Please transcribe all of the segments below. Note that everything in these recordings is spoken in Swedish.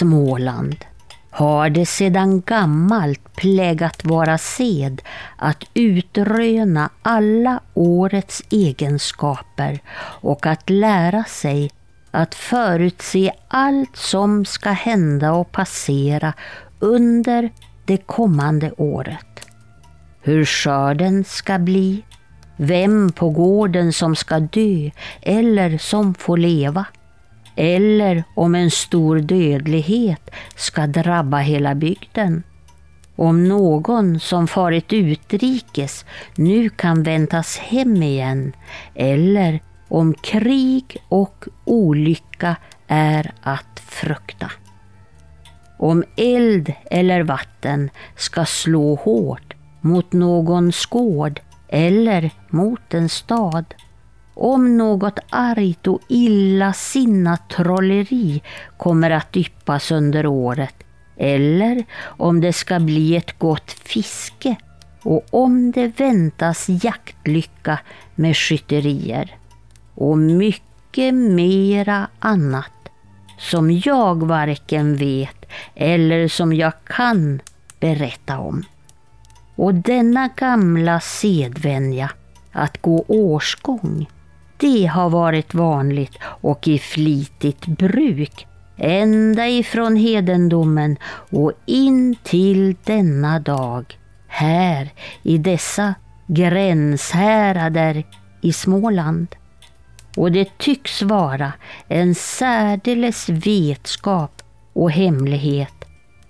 Småland. Har det sedan gammalt plägat vara sed att utröna alla årets egenskaper och att lära sig att förutse allt som ska hända och passera under det kommande året. Hur skörden ska bli, vem på gården som ska dö eller som får leva? Eller om en stor dödlighet ska drabba hela bygden. Om någon som farit utrikes nu kan väntas hem igen eller om krig och olycka är att frukta. Om eld eller vatten ska slå hårt mot någons gård eller mot en stad om något argt och illasinnat trolleri kommer att yppas under året eller om det ska bli ett gott fiske och om det väntas jaktlycka med skytterier och mycket mera annat som jag varken vet eller som jag kan berätta om. Och denna gamla sedvänja att gå årsgång det har varit vanligt och i flitigt bruk ända ifrån hedendomen och in till denna dag här i dessa gränshärader i Småland. Och det tycks vara en särdeles vetskap och hemlighet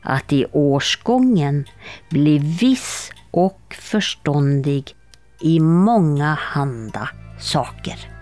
att i årsgången bli viss och förståndig i många handa saker.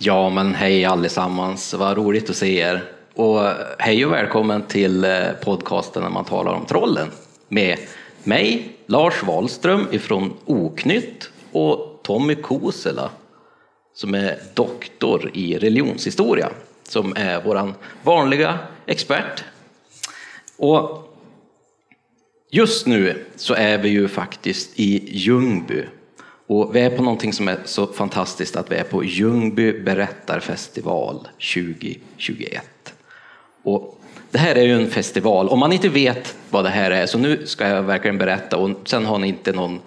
Ja, men hej allesammans, vad roligt att se er. Och hej och välkommen till eh, podcasten när man talar om trollen med mig, Lars Wahlström ifrån Oknytt och Tommy Kosela som är doktor i religionshistoria, som är vår vanliga expert. Och just nu så är vi ju faktiskt i Ljungby och vi är på någonting som är så fantastiskt att vi är på Ljungby berättarfestival 2021. Och det här är ju en festival, om man inte vet vad det här är, så nu ska jag verkligen berätta och sen har ni inte någon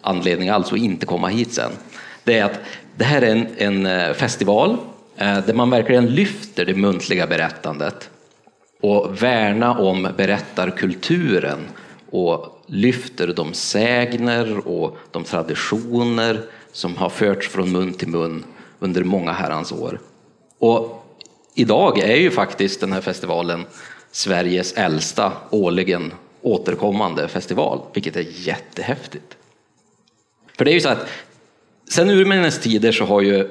anledning alls att inte komma hit sen. Det är att det här är en, en eh, festival eh, där man verkligen lyfter det muntliga berättandet och värna om berättarkulturen och lyfter de sägner och de traditioner som har förts från mun till mun under många herrans år. Och idag är ju faktiskt den här festivalen Sveriges äldsta årligen återkommande festival, vilket är jättehäftigt. För det är ju så att sen urminnes tider så har ju,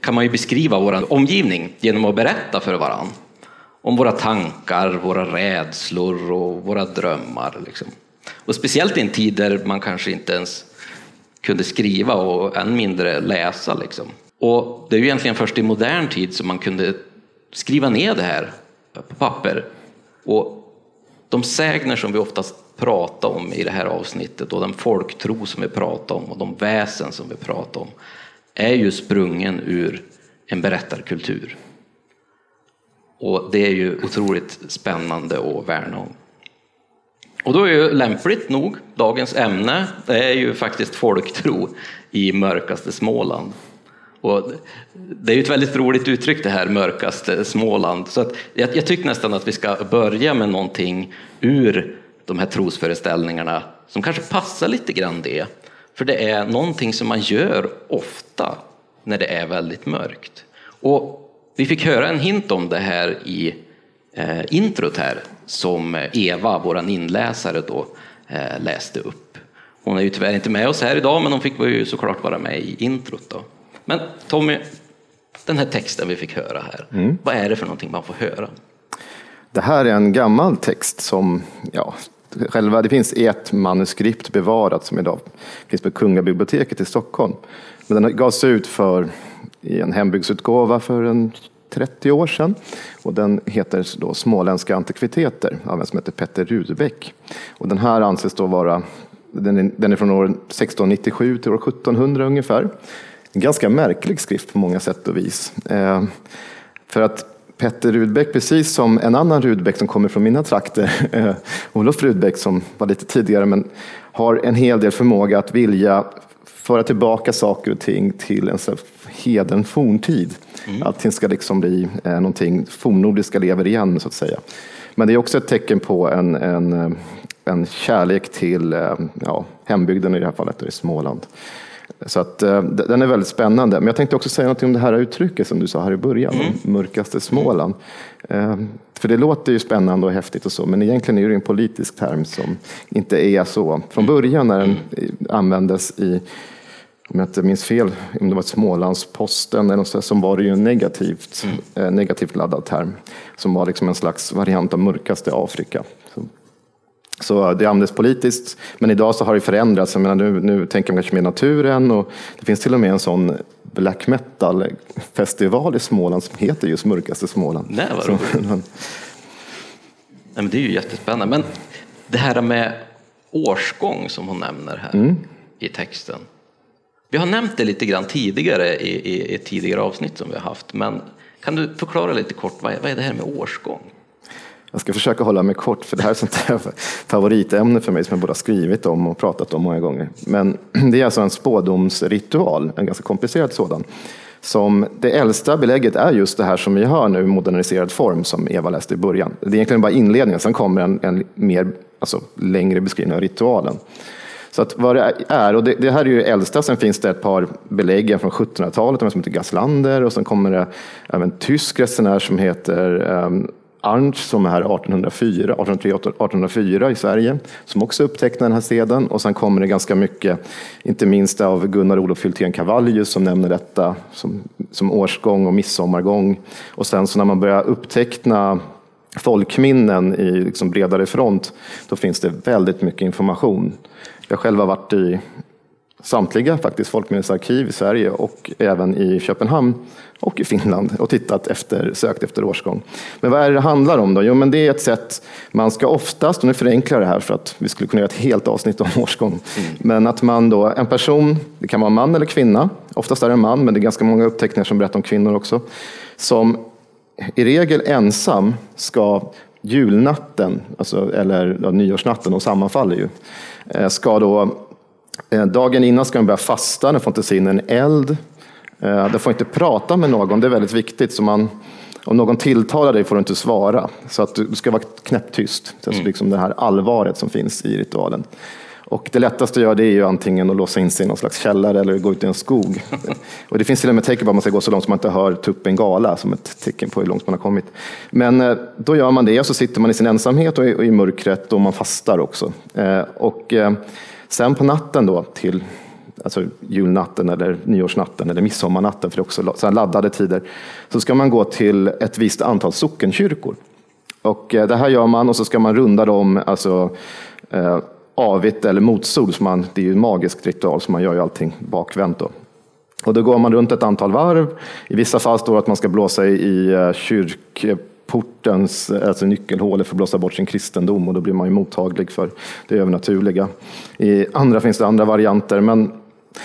kan man ju beskriva vår omgivning genom att berätta för varandra om våra tankar, våra rädslor och våra drömmar. Liksom. Och speciellt i en tid där man kanske inte ens kunde skriva och än mindre läsa. Liksom. Och det är ju egentligen först i modern tid som man kunde skriva ner det här på papper. Och de sägner som vi oftast pratar om i det här avsnittet och den folktro som vi pratar om och de väsen som vi pratar om är ju sprungen ur en berättarkultur. Och det är ju otroligt spännande att värna om. Och då är ju lämpligt nog dagens ämne, det är ju faktiskt folktro i mörkaste Småland. Och det är ju ett väldigt roligt uttryck det här, mörkaste Småland. Så att jag, jag tycker nästan att vi ska börja med någonting ur de här trosföreställningarna som kanske passar lite grann det. För det är någonting som man gör ofta när det är väldigt mörkt. Och vi fick höra en hint om det här i eh, introt här som Eva, vår inläsare, då, eh, läste upp. Hon är ju tyvärr inte med oss här idag, men hon fick ju såklart vara med i introt. Då. Men Tommy, den här texten vi fick höra här. Mm. Vad är det för någonting man får höra? Det här är en gammal text som, ja, själva, det finns ett manuskript bevarat som idag finns på Kungliga biblioteket i Stockholm. Men den gavs ut för, i en hembygdsutgåva för en 30 år sedan. Och den heter då Småländska antikviteter av en som heter Petter Rudbeck. Och den här anses då vara, den är, den är från år 1697 till år 1700 ungefär. En ganska märklig skrift på många sätt och vis. Eh, för att Petter Rudbeck, precis som en annan Rudbeck som kommer från mina trakter, eh, Olof Rudbeck som var lite tidigare, men har en hel del förmåga att vilja föra tillbaka saker och ting till en heden forntid. Mm. Allting ska liksom bli eh, någonting fornnordiska lever igen så att säga. Men det är också ett tecken på en, en, eh, en kärlek till eh, ja, hembygden i det här fallet, i Småland. Så att, eh, den är väldigt spännande. Men jag tänkte också säga något om det här uttrycket som du sa här i början, mm. mörkaste Småland. För det låter ju spännande och häftigt och så, men egentligen är det en politisk term som inte är så. Från början när den användes i om jag inte minns fel, om det var Smålandsposten eller så var det ju en negativt, mm. eh, negativt laddad term som var liksom en slags variant av mörkaste Afrika. Så, så det användes politiskt, men idag så har det förändrats. Jag menar, nu, nu tänker man kanske mer naturen och det finns till och med en sån black metal-festival i Småland som heter just Mörkaste Småland. Nej, vad så, Nej, men Det är ju jättespännande. Men det här med årsgång som hon nämner här mm. i texten. Vi har nämnt det lite grann tidigare i, i ett tidigare avsnitt som vi har haft, men kan du förklara lite kort vad är, vad är det här med årsgång? Jag ska försöka hålla mig kort, för det här är sånt här favoritämne för mig som jag både har skrivit om och pratat om många gånger. Men det är alltså en spådomsritual, en ganska komplicerad sådan. Som det äldsta belägget är just det här som vi hör nu i moderniserad form som Eva läste i början. Det är egentligen bara inledningen, sen kommer en, en mer, alltså, längre beskrivning av ritualen. Så att vad det är, och det, det, här är ju äldsta, sen finns det ett par belägg från 1700-talet, som heter Gaslander, och sen kommer det även en tysk resenär som heter um, Arndt som är här 1804, 1804 i Sverige, som också upptäckte den här seden. Och sen kommer det ganska mycket, inte minst av Gunnar Olof Hultén Cavallius som nämner detta som, som årsgång och midsommargång. Och sen så när man börjar uppteckna folkminnen i liksom bredare front, då finns det väldigt mycket information. Jag själv har varit i samtliga faktiskt folkminnesarkiv i Sverige och även i Köpenhamn och i Finland och tittat efter, sökt efter årsgång. Men vad är det det handlar om då? Jo, men det är ett sätt, man ska oftast, och nu förenklar det här för att vi skulle kunna göra ett helt avsnitt om årsgång, mm. men att man då, en person, det kan vara man eller kvinna, oftast är det en man, men det är ganska många uppteckningar som berättar om kvinnor också, som i regel ensam ska julnatten, alltså, eller ja, nyårsnatten, de sammanfaller ju, ska då eh, Dagen innan ska man börja fasta, den får inte se in en eld. Eh, den får inte prata med någon, det är väldigt viktigt. Så man, om någon tilltalar dig får du inte svara. Så att du ska vara knäpptyst. Mm. liksom det här allvaret som finns i ritualen. Och det lättaste att göra det är ju antingen att låsa in sig i någon slags källare eller gå ut i en skog. och det finns till och med tecken på att man ska gå så långt som man inte hör tuppen gala som ett tecken på hur långt man har kommit. Men eh, då gör man det och så sitter man i sin ensamhet och i, mörkret och man fastar också. Eh, och eh, sen på natten då till alltså julnatten eller nyårsnatten eller midsommarnatten, för det är också så laddade tider, så ska man gå till ett visst antal sockenkyrkor. Och det här gör man och så ska man runda dem, alltså avigt eller motsol. Man, det är ju en magisk ritual, så man gör ju allting bakvänt. Då. Och då går man runt ett antal varv. I vissa fall står det att man ska blåsa i eh, kyrkportens alltså nyckelhålet för att blåsa bort sin kristendom och då blir man ju mottaglig för det övernaturliga. I andra finns det andra varianter, men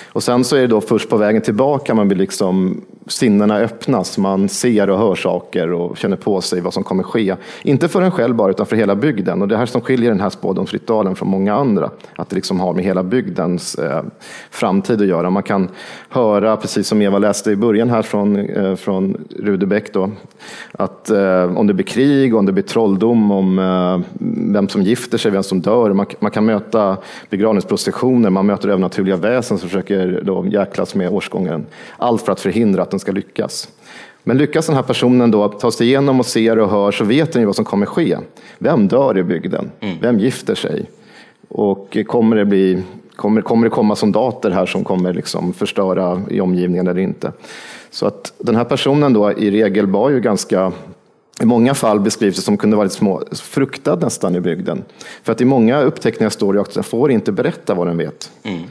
och sen så är det då först på vägen tillbaka man blir liksom sinnena öppnas, man ser och hör saker och känner på sig vad som kommer ske. Inte för en själv bara, utan för hela bygden. Och det här som skiljer den här spådomsritualen från många andra, att det liksom har med hela bygdens eh, framtid att göra. Man kan höra, precis som Eva läste i början här från, eh, från Rudebeck, då, att eh, om det blir krig, om det blir trolldom, om eh, vem som gifter sig, vem som dör. Man, man kan möta begravningsprocessioner, man möter övernaturliga väsen som försöker då jäklas med årsgången. Allt för att förhindra att den ska lyckas. Men lyckas den här personen då ta sig igenom och ser och hör så vet den ju vad som kommer ske. Vem dör i bygden? Mm. Vem gifter sig? Och kommer det, bli, kommer, kommer det komma soldater här som kommer liksom förstöra i omgivningen eller inte? Så att den här personen då i regel var ju ganska i många fall beskrivs det som kunde vara små, fruktad nästan i bygden. För att i många uppteckningar står det att den får inte berätta vad den vet. Mm.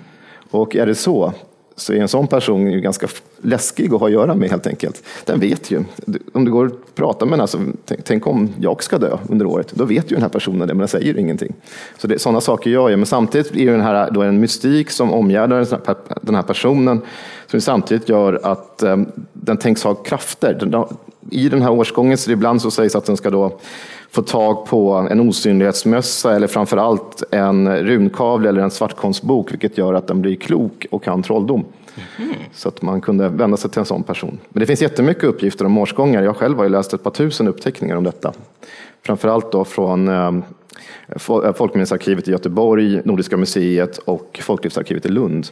Och är det så, så är en sån person ju ganska läskig att ha att göra med helt enkelt. Den vet ju. Om du går och pratar med den, alltså, tänk, tänk, om jag ska dö under året, då vet ju den här personen det, men den säger ingenting. Så det, sådana saker gör jag, men samtidigt är det här då en mystik som omgärdar den här personen, som samtidigt gör att um, den tänks ha krafter. Den, I den här årsgången, så ibland så sägs att den ska då få tag på en osynlighetsmössa eller framför allt en runkavle eller en svartkonstbok, vilket gör att den blir klok och kan trolldom. Mm. Så att man kunde vända sig till en sån person. Men det finns jättemycket uppgifter om årsgångar. Jag själv har ju läst ett par tusen uppteckningar om detta. Framförallt då från eh, Folkminnesarkivet i Göteborg, Nordiska museet och Folklivsarkivet i Lund.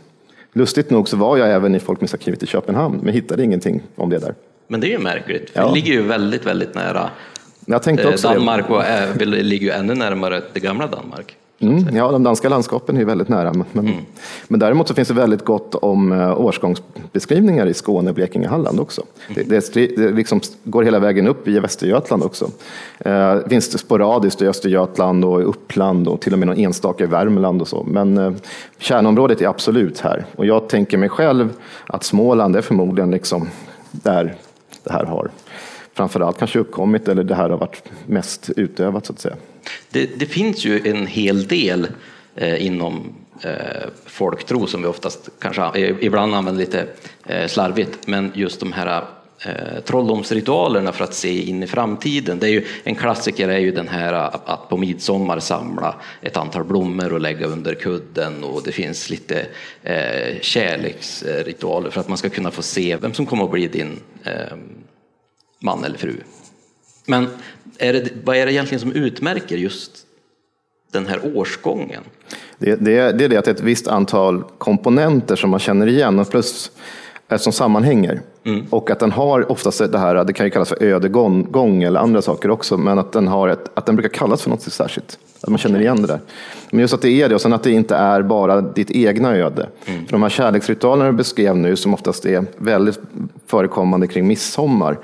Lustigt nog så var jag även i Folkminnesarkivet i Köpenhamn, men hittade ingenting om det där. Men det är ju märkligt, för ja. det ligger ju väldigt, väldigt nära jag tänkte också Danmark det. och är, ligger ju ännu närmare det gamla Danmark. Mm, ja, de danska landskapen är väldigt nära. Men, mm. men däremot så finns det väldigt gott om uh, årsgångsbeskrivningar i Skåne, Blekinge, Halland också. Mm. Det, det, det liksom går hela vägen upp i Västergötland också. Uh, finns det sporadiskt i Östergötland och i Uppland och till och med någon enstaka i Värmland och så. Men uh, kärnområdet är absolut här. Och jag tänker mig själv att Småland är förmodligen liksom där det här har framförallt kanske uppkommit eller det här har varit mest utövat så att säga. Det, det finns ju en hel del eh, inom eh, folktro som vi oftast kanske eh, ibland använder lite eh, slarvigt, men just de här eh, trolldomsritualerna för att se in i framtiden. Det är ju, en klassiker är ju den här att på midsommar samla ett antal blommor och lägga under kudden och det finns lite eh, kärleksritualer för att man ska kunna få se vem som kommer att bli din eh, man eller fru. Men är det, vad är det egentligen som utmärker just den här årsgången? Det, det, det är det att det är ett visst antal komponenter som man känner igen och plus som sammanhänger. Mm. Och att den har oftast det här, det kan ju kallas för ödegång eller andra saker också, men att den, har ett, att den brukar kallas för något särskilt. Att man känner igen det där. Men just att det är det och sen att det inte är bara ditt egna öde. Mm. För de här kärleksritualerna du beskrev nu som oftast är väldigt förekommande kring midsommar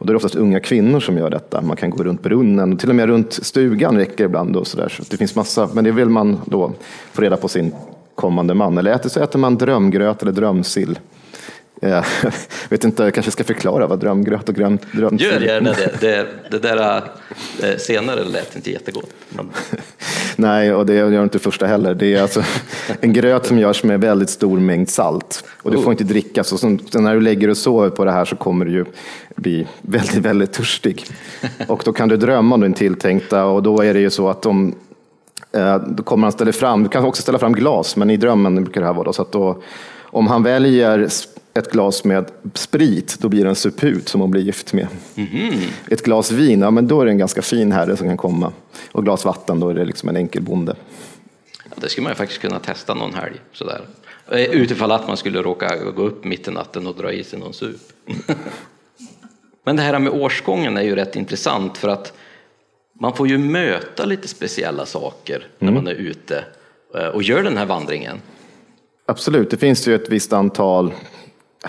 och då är det oftast unga kvinnor som gör detta. Man kan gå runt brunnen, till och med runt stugan räcker ibland. Och så där. Så det finns massa, men det vill man då få reda på sin kommande man. Eller äter, så äter man drömgröt eller drömsill. Jag vet inte, jag kanske ska förklara vad drömgröt och grönt drömsill Gör gärna det. Det, det där eh, senare lät inte jättegott. Nej, och det gör inte första heller. Det är alltså en gröt som görs med väldigt stor mängd salt. Och du får oh. inte dricka. Så, när du lägger och sover på det här så kommer du ju bli väldigt, väldigt törstig. Och då kan du drömma om din tilltänkta och då är det ju så att om eh, då kommer han ställa fram, du kan också ställa fram glas, men i drömmen brukar det här vara då, så att då, om han väljer ett glas med sprit, då blir det en suput som hon blir gift med. Mm. Ett glas vin, ja, men då är det en ganska fin herre som kan komma. Och glas vatten, då är det liksom en enkel bonde. Ja, det skulle man ju faktiskt kunna testa någon helg. Sådär. Eh, utifall att man skulle råka gå upp mitt i natten och dra i sig någon sup. men det här med årsgången är ju rätt intressant för att man får ju möta lite speciella saker när mm. man är ute eh, och gör den här vandringen. Absolut, det finns ju ett visst antal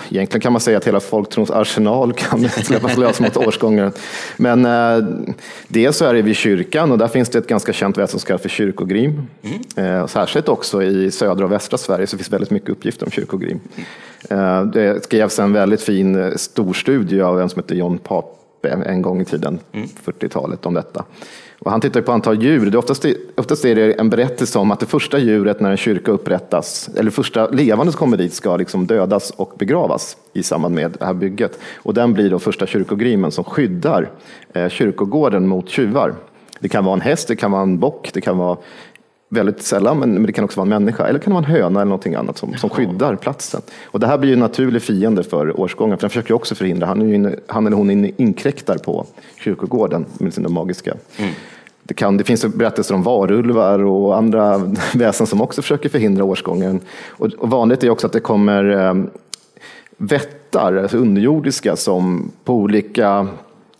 Egentligen kan man säga att hela folktrons arsenal kan släppas lös mot årsgången. Men eh, dels så är det vid kyrkan och där finns det ett ganska känt väsen som kallas för kyrkogrim. Mm. Eh, särskilt också i södra och västra Sverige så finns väldigt mycket uppgifter om kyrkogrim. Eh, det skrevs en väldigt fin eh, storstudie av en som heter John Pape en gång i tiden, mm. 40-talet, om detta. Och han tittar på antal djur. Det oftast, oftast är det en berättelse om att det första djuret när en kyrka upprättas, eller första levande som kommer dit, ska liksom dödas och begravas i samband med det här bygget. Och den blir då första kyrkogrimen som skyddar eh, kyrkogården mot tjuvar. Det kan vara en häst, det kan vara en bock, det kan vara väldigt sällan, men det kan också vara en människa. Eller det kan vara en höna eller någonting annat som, som skyddar platsen. Och det här blir ju en naturlig fiende för årsgången, för den försöker också förhindra. Han, är ju, han eller hon inkräktar på kyrkogården med sina magiska. Mm. Det, kan, det finns berättelser om varulvar och andra väsen som också försöker förhindra årsgången. Och, och vanligt är också att det kommer eh, vättar, alltså underjordiska, som på olika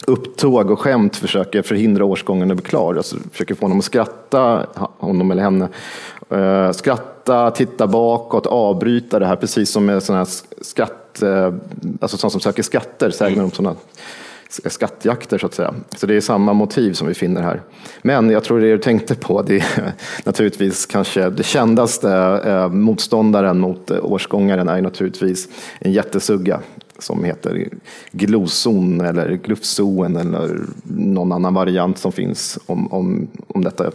upptåg och skämt försöker förhindra årsgången att bli klar. Alltså försöker få honom att skratta, honom eller henne. Eh, skratta, titta bakåt, avbryta det här, precis som med sådana här skatt, eh, alltså sådana som söker skatter, sägner om sådana skattjakter så att säga. Så det är samma motiv som vi finner här. Men jag tror det du tänkte på, det är naturligtvis kanske det kändaste eh, motståndaren mot årsgångaren är naturligtvis en jättesugga som heter gloson eller glufzoen eller någon annan variant som finns om, om, om detta.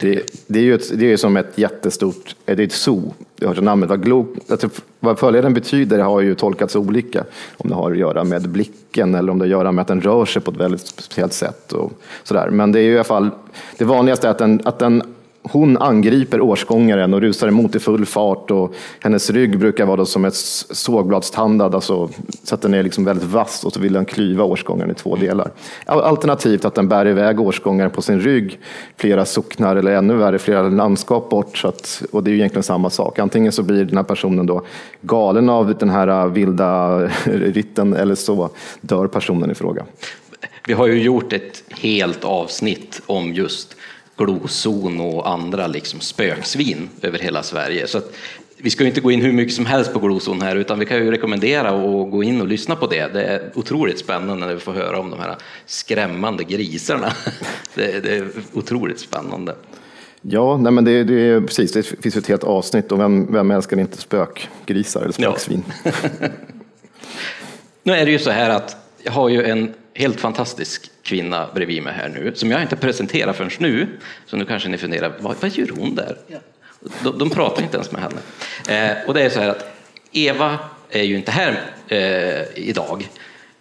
Det, det är ju ett, det är som ett jättestort, eh, det är ett zoo, det har namnet. Vad, glo, alltså, vad följaren betyder har ju tolkats olika. Om det har att göra med blicken eller om det har att göra med att den rör sig på ett väldigt speciellt sätt. Och sådär. Men det är ju i alla fall, det vanligaste är att den, att den hon angriper årsgångaren och rusar emot i full fart och hennes rygg brukar vara som ett sågbladstandad, alltså, så att den är liksom väldigt vass och så vill den klyva årsgångaren i två delar. Alternativt att den bär iväg årsgångaren på sin rygg flera socknar eller ännu värre flera landskap bort. Så att, och det är ju egentligen samma sak. Antingen så blir den här personen då galen av den här äh, vilda ritten eller så dör personen i fråga. Vi har ju gjort ett helt avsnitt om just glozon och andra liksom spöksvin över hela Sverige. Så vi ska inte gå in hur mycket som helst på glozon här, utan vi kan ju rekommendera att gå in och lyssna på det. Det är otroligt spännande när vi får höra om de här skrämmande grisarna. Det, det är otroligt spännande. Ja, nej men det, det, är precis, det finns ett helt avsnitt och vem, vem älskar inte spökgrisar eller spöksvin? Ja. nu är det ju så här att jag har ju en helt fantastisk kvinna bredvid mig här nu, som jag inte presenterar förrän nu. Så nu kanske ni funderar, vad, vad gör hon där? De, de, pratar inte ens med henne. Eh, och det är så här att Eva är ju inte här eh, idag.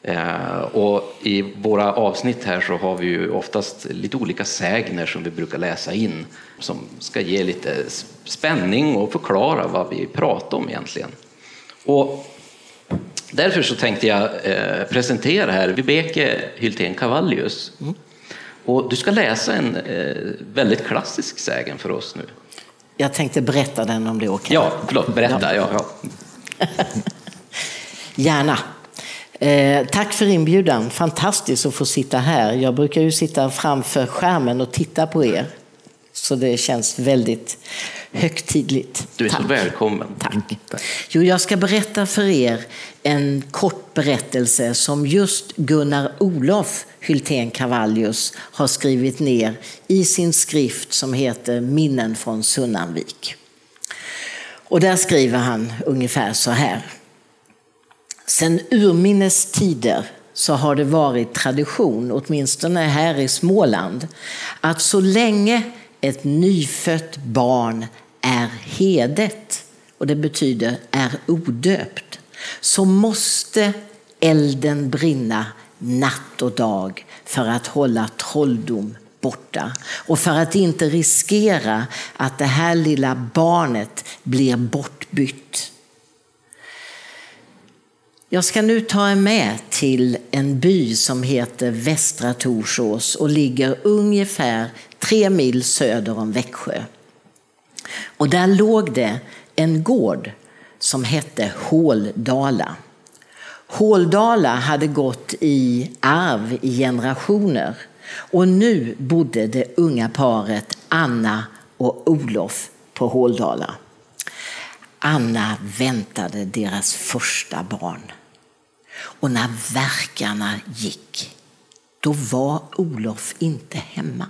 Eh, och i våra avsnitt här så har vi ju oftast lite olika sägner som vi brukar läsa in som ska ge lite spänning och förklara vad vi pratar om egentligen. Och Därför så tänkte jag eh, presentera här Vibeke Hyltén Cavallius. Mm. Och du ska läsa en eh, väldigt klassisk sägen för oss nu. Jag tänkte berätta den om det är okej. Ja, förlåt, berätta. Ja. Ja, ja. Gärna. Eh, tack för inbjudan. Fantastiskt att få sitta här. Jag brukar ju sitta framför skärmen och titta på er. Så det känns väldigt högtidligt. Du är Tack. så välkommen. Tack. Jo, jag ska berätta för er en kort berättelse som just Gunnar Olof Hyltén Cavallius har skrivit ner i sin skrift som heter Minnen från Sunnanvik. Och där skriver han ungefär så här. Sen urminnes tider så har det varit tradition, åtminstone här i Småland, att så länge ett nyfött barn är hedet, och det betyder är odöpt, så måste elden brinna natt och dag för att hålla trolldom borta och för att inte riskera att det här lilla barnet blir bortbytt. Jag ska nu ta er med till en by som heter Västra Torsås och ligger ungefär tre mil söder om Växjö. Och där låg det en gård som hette Håldala. Håldala hade gått i arv i generationer och nu bodde det unga paret Anna och Olof på Håldala. Anna väntade deras första barn. Och när verkarna gick, då var Olof inte hemma.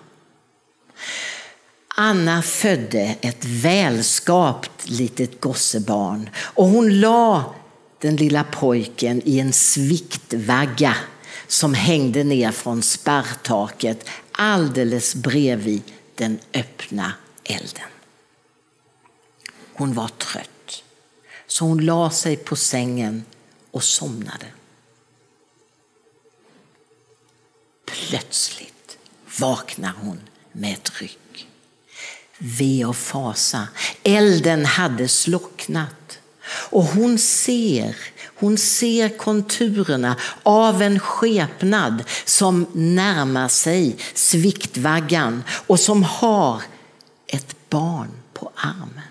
Anna födde ett välskapt litet gossebarn och hon la den lilla pojken i en sviktvagga som hängde ner från sparrtaket alldeles bredvid den öppna elden. Hon var trött, så hon la sig på sängen och somnade. Plötsligt vaknar hon med ett ryck ve och fasa. Elden hade slocknat. Och hon ser, hon ser konturerna av en skepnad som närmar sig sviktvaggan och som har ett barn på armen.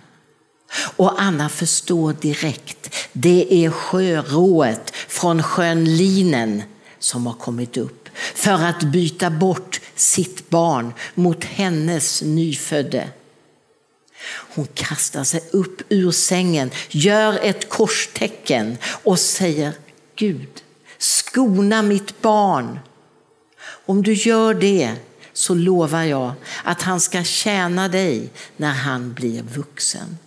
Och Anna förstår direkt, det är sjörået från sjön Linen som har kommit upp för att byta bort sitt barn mot hennes nyfödde. Hon kastar sig upp ur sängen, gör ett korstecken och säger Gud, skona mitt barn. Om du gör det så lovar jag att han ska tjäna dig när han blir vuxen.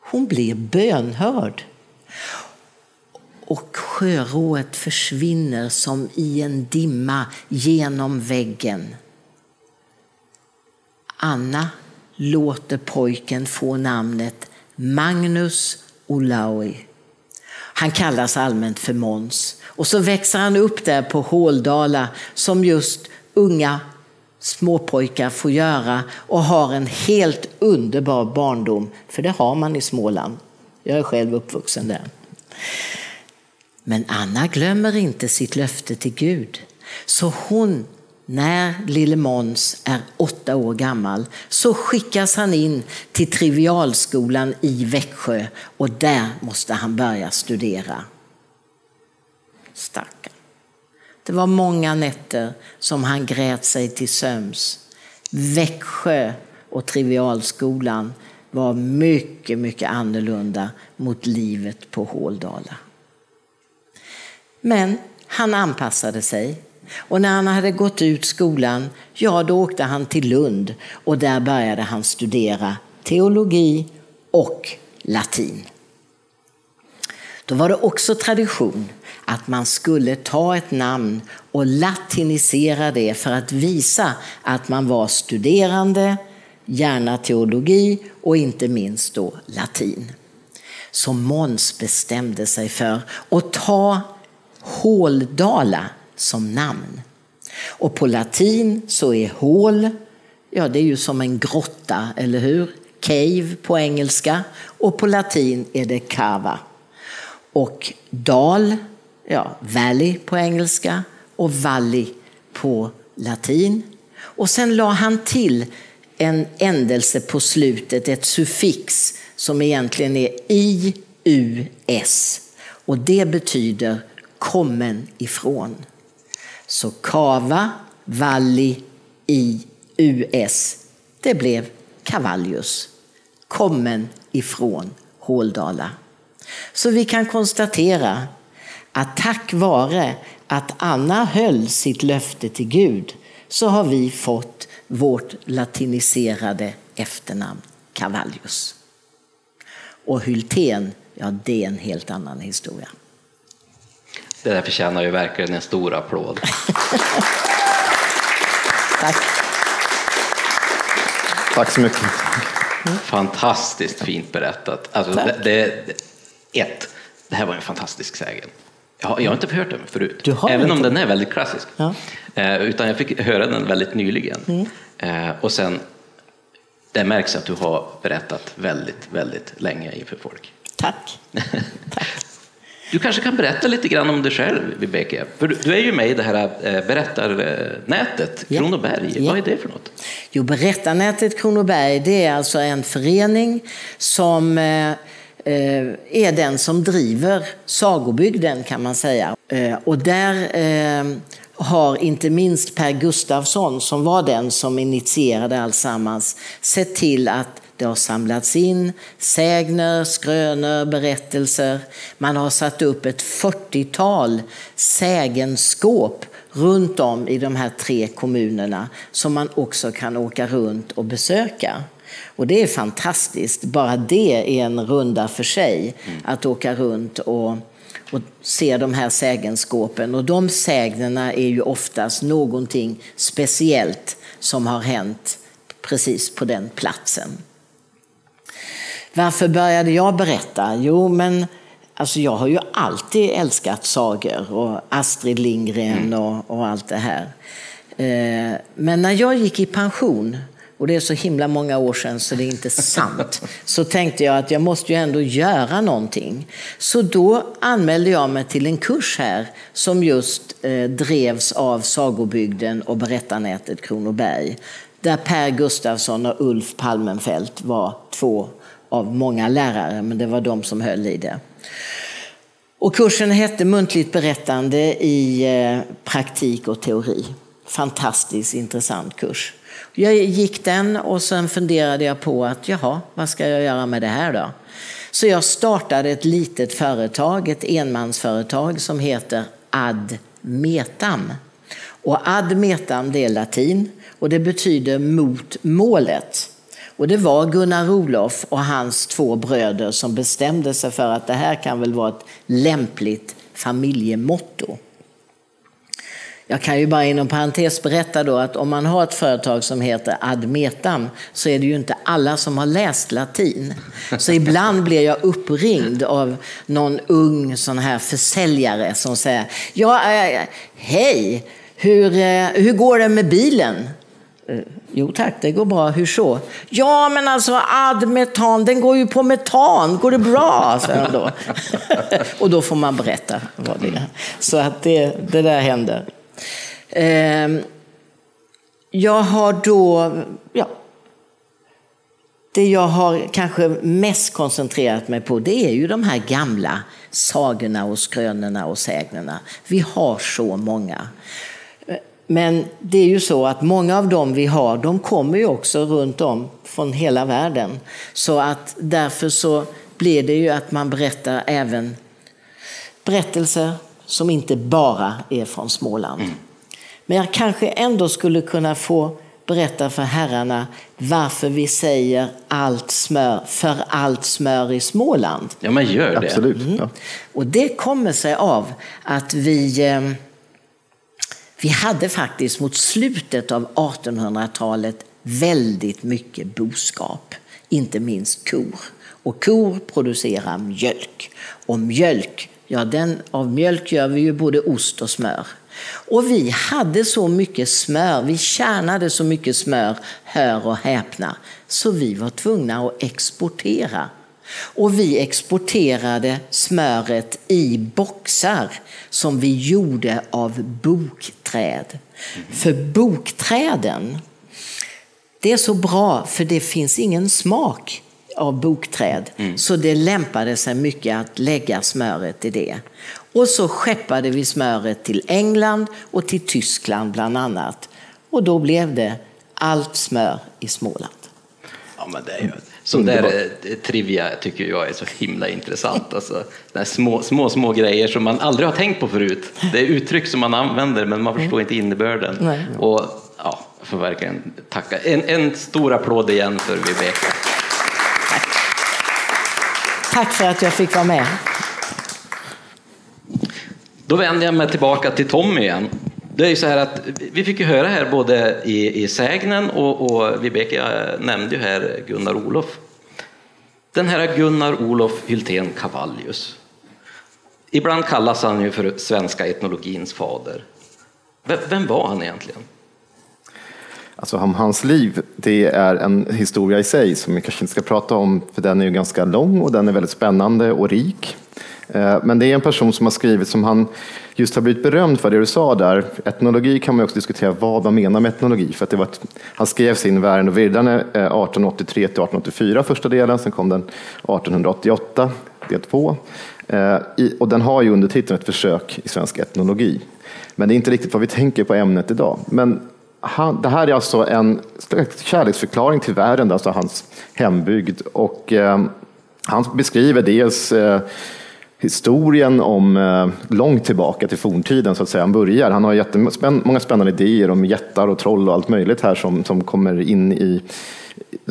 Hon blir bönhörd. Och sjörået försvinner som i en dimma genom väggen. Anna låter pojken få namnet Magnus Olaui. Han kallas allmänt för Måns. Och så växer han upp där på Håldala som just unga småpojkar får göra och har en helt underbar barndom. För det har man i Småland. Jag är själv uppvuxen där. Men Anna glömmer inte sitt löfte till Gud. Så hon, när lille Måns är åtta år gammal, så skickas han in till Trivialskolan i Växjö och där måste han börja studera. Stackarn. Det var många nätter som han grät sig till söms. Växjö och Trivialskolan var mycket, mycket annorlunda mot livet på Håldala. Men han anpassade sig. Och när han hade gått ut skolan, ja då åkte han till Lund och där började han studera teologi och latin. Då var det också tradition att man skulle ta ett namn och latinisera det för att visa att man var studerande, gärna teologi och inte minst då latin. Så Måns bestämde sig för att ta Håldala som namn. Och på latin så är hål, ja det är ju som en grotta, eller hur? Cave på engelska och på latin är det cava. Och dal, ja valley på engelska och valley på latin. Och sen la han till en ändelse på slutet, ett suffix som egentligen är IUS. Och det betyder kommen ifrån. Så kava, valli, i, us. Det blev Cavallius, kommen ifrån Håldala. Så vi kan konstatera att tack vare att Anna höll sitt löfte till Gud så har vi fått vårt latiniserade efternamn Cavallius. Och Hylten, ja det är en helt annan historia. Det där förtjänar ju verkligen en stor applåd. Tack. Tack så mycket. Fantastiskt fint berättat. Alltså, det, det, ett, det här var en fantastisk sägen. Jag har, jag har inte hört den förut, Du har även inte? om den är väldigt klassisk. Ja. Eh, utan jag fick höra den väldigt nyligen. Mm. Eh, och sen, det märks att du har berättat väldigt, väldigt länge inför folk. Tack. Tack. Du kanske kan berätta lite grann om dig själv, Vibeke. För du, är ju med i det här eh, berättarnätet. Kronoberg. Ja. Vad är det för något? Jo, Berättarnätet Kronoberg det är alltså en förening som eh, eh, är den som driver sagobygden kan man säga. Och där har inte minst Per Gustafsson, som var den som initierade alltsammans, sett till att det har samlats in sägner, skrönor, berättelser. Man har satt upp ett 40-tal sägenskåp runt om i de här tre kommunerna som man också kan åka runt och besöka. Och det är fantastiskt. Bara det är en runda för sig, att åka runt och, och se de här sägenskåpen. Och de sägnerna är ju oftast någonting speciellt som har hänt precis på den platsen. Varför började jag berätta? Jo, men alltså jag har ju alltid älskat sagor och Astrid Lindgren och, och allt det här. Eh, Men när jag gick i pension, och det är så himla många år sedan så det är inte sant, så tänkte jag att jag måste ju ändå göra någonting. Så då anmälde jag mig till en kurs här som just eh, drevs av Sagobygden och Berättarnätet Kronoberg. Där Per Gustafsson och Ulf Palmenfelt var två av många lärare, men det var de som höll i det. Och kursen hette Muntligt berättande i eh, praktik och teori. Fantastiskt intressant kurs. Jag gick den och sen funderade jag på att jaha, vad ska jag göra med det här då? Så jag startade ett litet företag, ett enmansföretag som heter Ad Metam. Och ad metam det är latin och det betyder mot målet. Och det var Gunnar Olof och hans två bröder som bestämde sig för att det här kan väl vara ett lämpligt familjemotto. Jag kan ju bara inom parentes berätta då att om man har ett företag som heter Admetam så är det ju inte alla som har läst latin. Så ibland blir jag uppringd av någon ung sån här försäljare som säger ja, äh, hej, hur, eh, hur går det med bilen? Jo tack, det går bra. Hur så? Ja, men alltså admetan, den går ju på metan. Går det bra? Så då. och då får man berätta vad det är. Så att det, det där händer. Ehm, jag har då, ja, det jag har kanske mest koncentrerat mig på det är ju de här gamla sagorna och skrönorna och sägnerna. Vi har så många. Men det är ju så att många av dem vi har, de kommer ju också runt om från hela världen. Så att därför så blir det ju att man berättar även berättelser som inte bara är från Småland. Mm. Men jag kanske ändå skulle kunna få berätta för herrarna varför vi säger allt smör, för allt smör i Småland. Ja, men gör det. Absolut. Mm. Ja. Och det kommer sig av att vi, eh, vi hade faktiskt mot slutet av 1800-talet väldigt mycket boskap, inte minst kor. Och kor producerar mjölk. Och mjölk, ja den, av mjölk gör vi ju både ost och smör. Och vi hade så mycket smör, vi tjänade så mycket smör, hör och häpna, så vi var tvungna att exportera. Och vi exporterade smöret i boxar som vi gjorde av bokträd. För bokträden, det är så bra för det finns ingen smak av bokträd. Mm. Så det lämpade sig mycket att lägga smöret i det. Och så skeppade vi smöret till England och till Tyskland bland annat. Och då blev det allt smör i Småland. Ja, men det är ju, sån där eh, trivia tycker jag är så himla intressant. Alltså, små, små, små grejer som man aldrig har tänkt på förut. Det är uttryck som man använder men man förstår inte innebörden. Nej. Och ja, jag får verkligen tacka. En, en stor applåd igen för Vibeke. Tack för att jag fick vara med. Då vänder jag mig tillbaka till Tommy igen. Det är ju så här att vi fick ju höra här både i, i sägnen och, och Vibeke nämnde ju här Gunnar Olof. Den här Gunnar Olof Hyltén Cavallius. Ibland kallas han ju för svenska etnologins fader. Vem var han egentligen? Alltså om hans liv, det är en historia i sig som vi kanske inte ska prata om, för den är ju ganska lång och den är väldigt spännande och rik. Eh, men det är en person som har skrivit som han just har blivit berömd för det du sa där. Etnologi kan man också diskutera vad man menar med etnologi. För att det var ett, han skrev sin Värn och Virdane eh, 1883 till 1884 första delen, sen kom den 1888 del två. Eh, och den har ju undertiteln ett försök i svensk etnologi. Men det är inte riktigt vad vi tänker på ämnet idag. Men han, det här är alltså en kärleksförklaring till världen, alltså hans hembygd. Och eh, han beskriver dels eh, historien om eh, långt tillbaka till forntiden så att säga. Han börjar. Han har jättemånga många spännande idéer om jättar och troll och allt möjligt här som, som kommer in i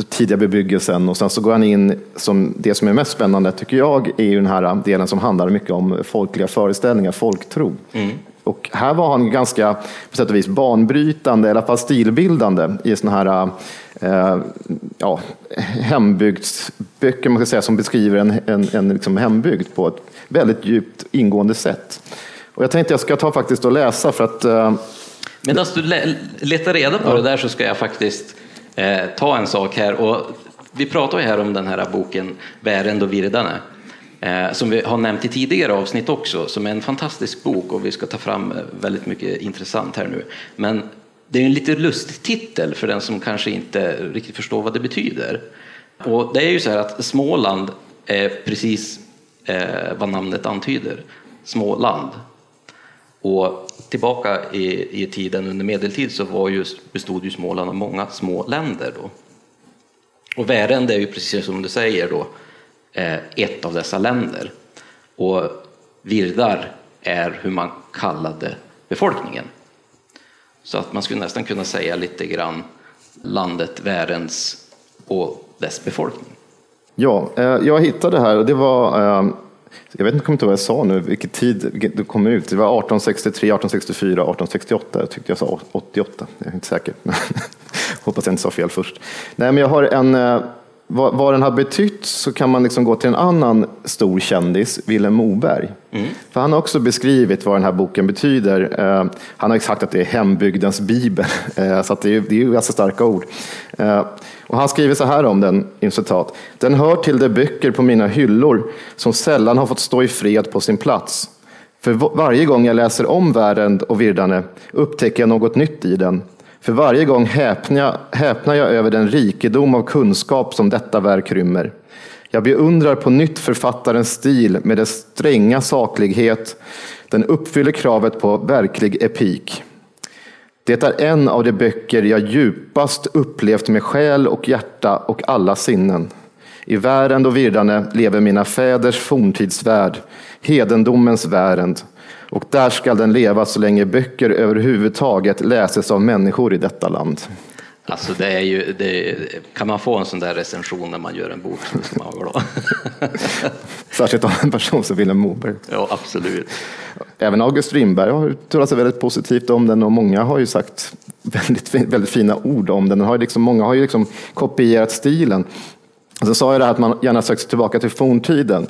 tidiga bebyggelsen och sen så går han in som det som är mest spännande tycker jag är ju den här delen som handlar mycket om folkliga föreställningar, folktro. Mm. Och här var han ganska på sätt och vis banbrytande, i alla fall stilbildande i sådana här eh, ja, hembygdsböcker man ska säga, som beskriver en, en, en liksom hembygd på ett väldigt djupt ingående sätt. Och jag tänkte jag ska ta faktiskt och läsa för att eh, Medan du letar reda på ja. det där så ska jag faktiskt eh, ta en sak här. Och vi pratar ju här om den här boken Värend och Virdane. Eh, som vi har nämnt i tidigare avsnitt också, som är en fantastisk bok och vi ska ta fram eh, väldigt mycket intressant här nu. Men det är en lite lustig titel för den som kanske inte riktigt förstår vad det betyder. Och det är ju så här att Småland är precis eh, vad namnet antyder, Småland. Och tillbaka i, i tiden under medeltid så var just, bestod ju Småland av många små länder. Då. Och Värend är ju precis som du säger då, Eh, ett av dessa länder. Och Virdar är hur man kallade befolkningen. Så att man skulle nästan kunna säga lite grann landet Värens och dess befolkning. Ja, eh, jag hittade här och det var, eh, jag vet inte vad jag sa nu, vilken tid det kom ut. Det var 1863, 1864, 1868. Jag tyckte jag sa 88, jag är inte säker. Hoppas jag inte sa fel först. Nej, men jag har en, vad, vad den har betytt så kan man liksom gå till en annan stor kändis, Vilhelm Moberg. Mm. För han har också beskrivit vad den här boken betyder. Han har sagt att det är hembygdens bibel, så att det är, det är ju ganska starka ord. Och han skriver så här om den, in citat. Den hör till de böcker på mina hyllor som sällan har fått stå i fred på sin plats. För varje gång jag läser om världen och Virdane upptäcker jag något nytt i den. För varje gång häpnar, häpnar jag över den rikedom av kunskap som detta verk rymmer. Jag beundrar på nytt författarens stil med dess stränga saklighet. Den uppfyller kravet på verklig epik. Det är en av de böcker jag djupast upplevt med själ och hjärta och alla sinnen. I världen och Virdane lever mina fäders forntidsvärld, hedendomens värld. Och där skall den leva så länge böcker överhuvudtaget läses av människor i detta land. Alltså det är ju, det, kan man få en sån där recension när man gör en bok så ska man vara glad. Särskilt av en person som Vilhelm Moberg. Ja, absolut. Även August Strindberg har uttalat sig väldigt positivt om den och många har ju sagt väldigt, väldigt fina ord om den. den har liksom, många har ju liksom kopierat stilen. Och så sa jag det här att man gärna söker sig tillbaka till forntiden.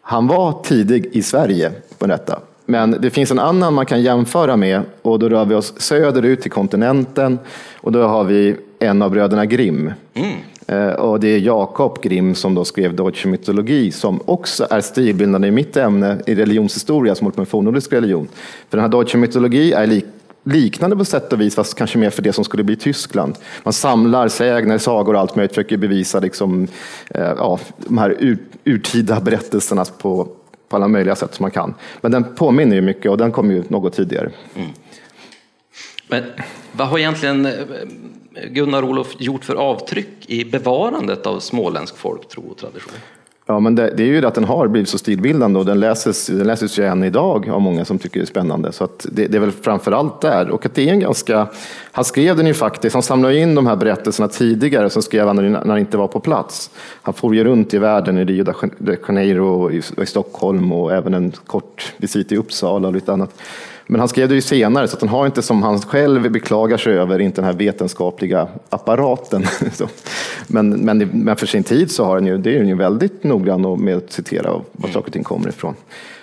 Han var tidig i Sverige på detta. Men det finns en annan man kan jämföra med och då rör vi oss söderut till kontinenten och då har vi en av bröderna Grimm. Mm. Eh, och det är Jakob Grimm som då skrev Deutsche Mythologi som också är stilbildande i mitt ämne i religionshistoria som håller på med fornnordisk religion. För den här Deutsche Mythologi är lik liknande på sätt och vis, fast kanske mer för det som skulle bli Tyskland. Man samlar sägner, sagor och allt möjligt, försöker bevisa liksom, eh, ja, de här ur, urtida berättelserna på, på alla möjliga sätt som man kan. Men den påminner ju mycket och den kom ju något tidigare. Mm. Men vad har egentligen eh, Gunnar-Olof gjort för avtryck i bevarandet av småländsk folktro och tradition? Ja, men det, det, är ju att den har blivit så stilbildande och den läses, den läses ju än idag av många som tycker det är spännande. Så det, det, är väl framför allt där. Och att det är en ganska, han skrev den ju faktiskt, han samlade in de här berättelserna tidigare, som skrev han när han inte var på plats. Han for ju runt i världen, i Rio de Janeiro, i, i Stockholm och även en kort visit i Uppsala och lite annat. Men han skrev det ju senare, så att han har inte, som han själv beklagar sig över, inte den här vetenskapliga apparaten. men, men, men för sin tid så har han ju, det är han ju väldigt noggrann med att citera var mm. saker och ting kommer ifrån.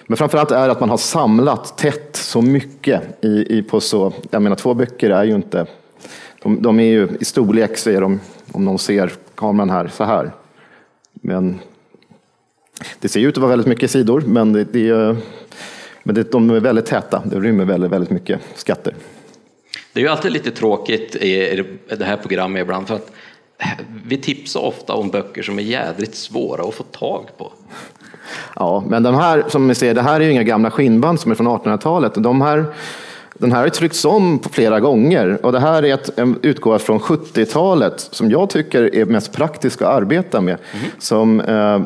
Men framförallt är att man har samlat tätt så mycket i, i på så, jag menar två böcker är ju inte, de, de är ju i storlek säger de, om någon ser kameran här, så här. Men det ser ut att vara väldigt mycket sidor, men det, det men det, de är väldigt täta, det rymmer väldigt, väldigt mycket skatter. Det är ju alltid lite tråkigt i det här programmet ibland för att vi tipsar ofta om böcker som är jädrigt svåra att få tag på. Ja, men de här som ni ser, det här är ju inga gamla skinnband som är från 1800-talet. De här, den här har tryckts om flera gånger och det här är ett, en utgåva från 70-talet som jag tycker är mest praktisk att arbeta med. Mm. Som, eh,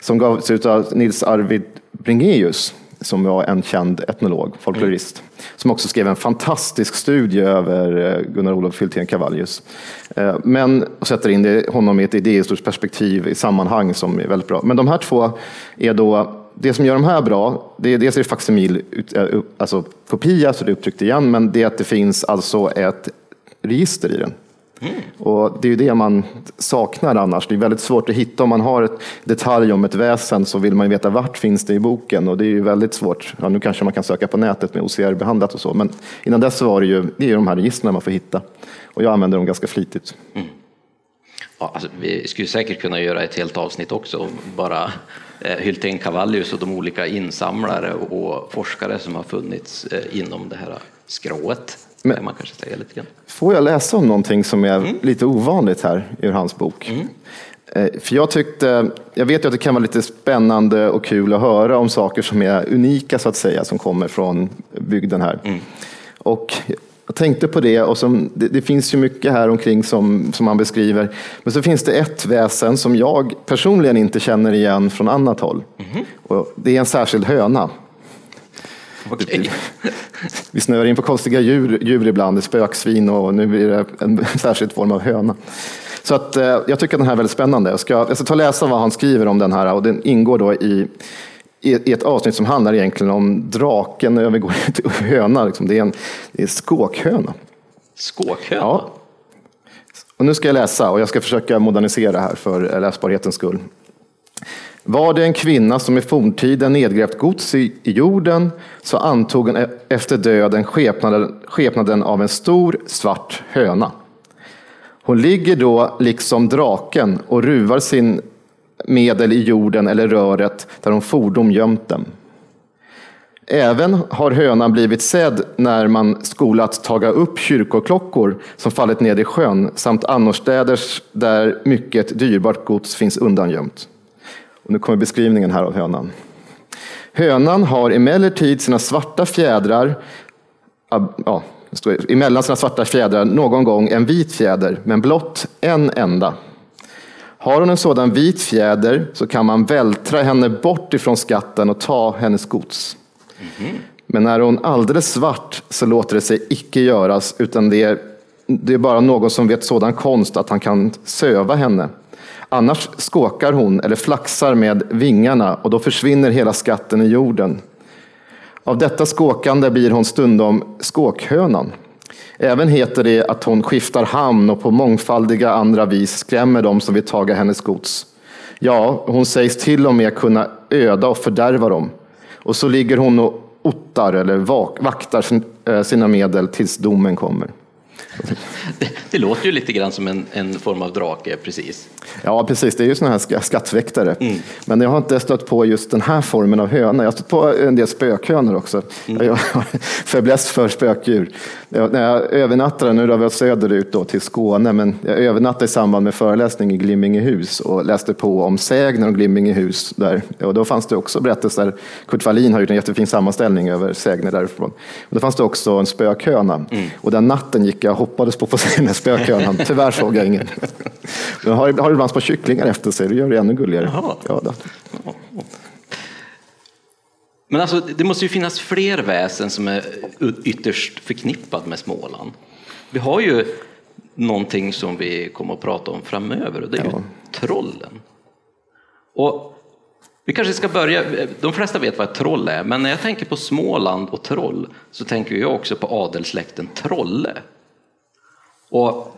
som gavs ut av Nils Arvid Bringéus som var en känd etnolog, folklorist, mm. som också skrev en fantastisk studie över eh, Gunnar-Olof Hultén Cavallius. Eh, men men sätter in det, honom i ett idéhistoriskt perspektiv i sammanhang som är väldigt bra. Men de här två är då det som gör de här bra, det är dels är det faksimil, eh, alltså kopia, så det är upptryckt igen, men det är att det finns alltså ett register i den. Mm. Och det är ju det man saknar annars. Det är väldigt svårt att hitta. Om man har ett detalj om ett väsen så vill man ju veta vart finns det i boken och det är ju väldigt svårt. Ja, nu kanske man kan söka på nätet med OCR-behandlat och så, men innan dess var det ju det är de här registren man får hitta. Och jag använder dem ganska flitigt. Mm. Ja, alltså, vi skulle säkert kunna göra ett helt avsnitt också, bara eh, Hylten Cavallius och de olika insamlare och forskare som har funnits eh, inom det här skrået. Men, man kanske säga lite grann. Får jag läsa om någonting som är mm. lite ovanligt här ur hans bok? Mm. Eh, för jag tyckte, jag vet ju att det kan vara lite spännande och kul att höra om saker som är unika så att säga, som kommer från bygden här. Mm. Och jag tänkte på det och som, det, det, finns ju mycket här omkring som, som man beskriver. Men så finns det ett väsen som jag personligen inte känner igen från annat håll. Mm. Och det är en särskild höna. Okay. Vi snöar in på konstiga djur, djur ibland, spöksvin och nu blir det en särskild form av höna. Så att, eh, jag tycker att den här är väldigt spännande. Jag ska, jag ska ta och läsa vad han skriver om den här och den ingår då i, i, ett avsnitt som handlar egentligen om draken övergår till höna. Liksom. Det, är en, det är skåkhöna. Skåkhöna? Ja. Och nu ska jag läsa och jag ska försöka modernisera här för läsbarhetens skull. Var det en kvinna som i forntiden nedgrävt gods i, i jorden så antog hon e-, efter döden skepnaden, skepnaden av en stor svart höna. Hon ligger då liksom draken och ruvar sin medel i jorden eller röret där hon fordom gömt dem. Även har hönan blivit sedd när man skolat taga upp kyrkoklockor som fallit ned i sjön samt annorstäders där mycket dyrbart gods finns undangömt. Och nu kommer beskrivningen här av hönan. Hönan har emellertid sina svarta fjädrar, ja, står emellan sina svarta fjädrar någon gång en vit fjäder, men blott en enda. Har hon en sådan vit fjäder så kan man vältra henne bort ifrån skatten och ta hennes gods. Mm. Men är hon alldeles svart så låter det sig icke göras, utan det är, det är bara någon som vet sådan konst att han kan söva henne. Annars skåkar hon eller flaxar med vingarna och då försvinner hela skatten i jorden. Av detta skåkande blir hon stundom skåkhönan. Även heter det att hon skiftar hamn och på mångfaldiga andra vis skrämmer dem som vill taga hennes gods. Ja, hon sägs till och med kunna öda och fördärva dem. Och så ligger hon och ottar eller vaktar eh, sina medel tills domen kommer. Det, det, låter ju lite grann som en, en, form av drake, precis. Ja, precis. Det är ju sådana här skattväktare. Mm. Men jag har inte stött på just den här formen av höna. Jag har stött på en del spökhönor också. Mm. Jag har fäbless för spökdjur. När jag övernattade, nu drar vi oss söderut då till Skåne, men jag övernattade i samband med föreläsning i Glimmingehus och läste på om sägner om Glimmingehus. Där. Och då fanns det också berättelser. Kurt Wallin har gjort en jättefin sammanställning över sägner därifrån. Och då fanns det också en spökhöna. Mm. Och den natten gick jag hoppades på att den här spökhönan. Tyvärr såg jag ingen. Den har, har ibland små kycklingar efter sig, det gör det ännu gulligare. Ja, då. Men alltså, det måste ju finnas fler väsen som är ytterst förknippad med Småland. Vi har ju någonting som vi kommer att prata om framöver och det är ja. ju trollen. Och vi kanske ska börja, de flesta vet vad ett troll är, men när jag tänker på Småland och troll så tänker jag också på adelssläkten Trolle. Och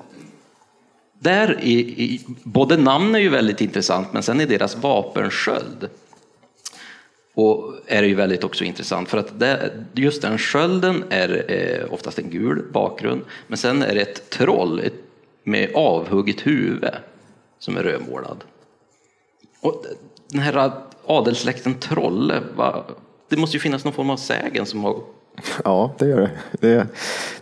där i, i, både namn är ju väldigt intressant, men sen är deras vapensköld och är det ju väldigt också intressant för att det, just den skölden är eh, oftast en gul bakgrund, men sen är det ett troll ett, med avhugget huvud som är rödmålad. Och den här adelssläkten Trolle, va, det måste ju finnas någon form av sägen som har Ja, det gör det. Det,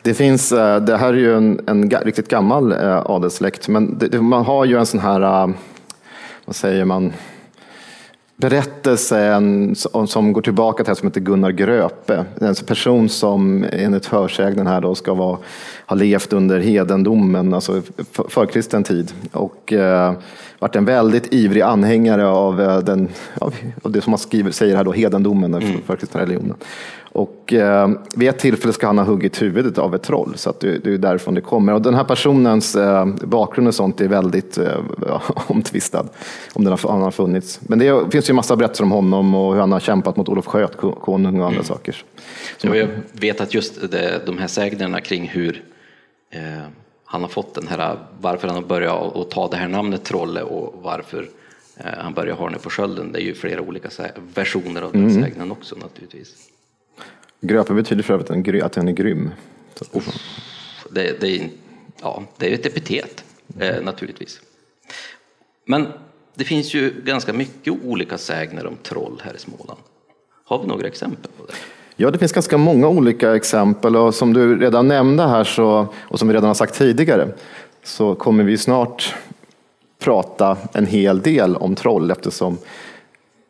det finns, eh, det här är ju en, en riktigt gammal eh, adelssläkt, men det, man har ju en sån här, eh, vad säger man, berättelsen som går tillbaka till en som heter Gunnar Gröpe. En person som enligt hörsägnen här då ska vara, ha levt under hedendomen, alltså förkristen tid. Och eh, varit en väldigt ivrig anhängare av, den, av, det som man skriver, säger här då, hedendomen, den mm. förkristna religionen. Och eh, vid ett tillfälle ska han ha huggit huvudet av ett troll, så att det, det är därifrån det kommer. Och den här personens eh, bakgrund och sånt är väldigt eh, omtvistad, om den har, han har funnits. Men det finns ju massa berättelser om honom och hur han har kämpat mot Olof Sköt, konung och andra mm. saker. Så jag vet att just det, de här sägnerna kring hur eh, han har fått den här, varför han har börjat att ta det här namnet Trolle och varför eh, han börjar ha den på skölden. Det är ju flera olika versioner av den mm. sägnen också naturligtvis. Gröpa betyder för övrigt att den är grym. Det, det, är, ja, det är ett epitet eh, naturligtvis. Men det finns ju ganska mycket olika sägner om troll här i Småland. Har vi några exempel på det? Ja, det finns ganska många olika exempel och som du redan nämnde här så, och som vi redan har sagt tidigare så kommer vi snart prata en hel del om troll eftersom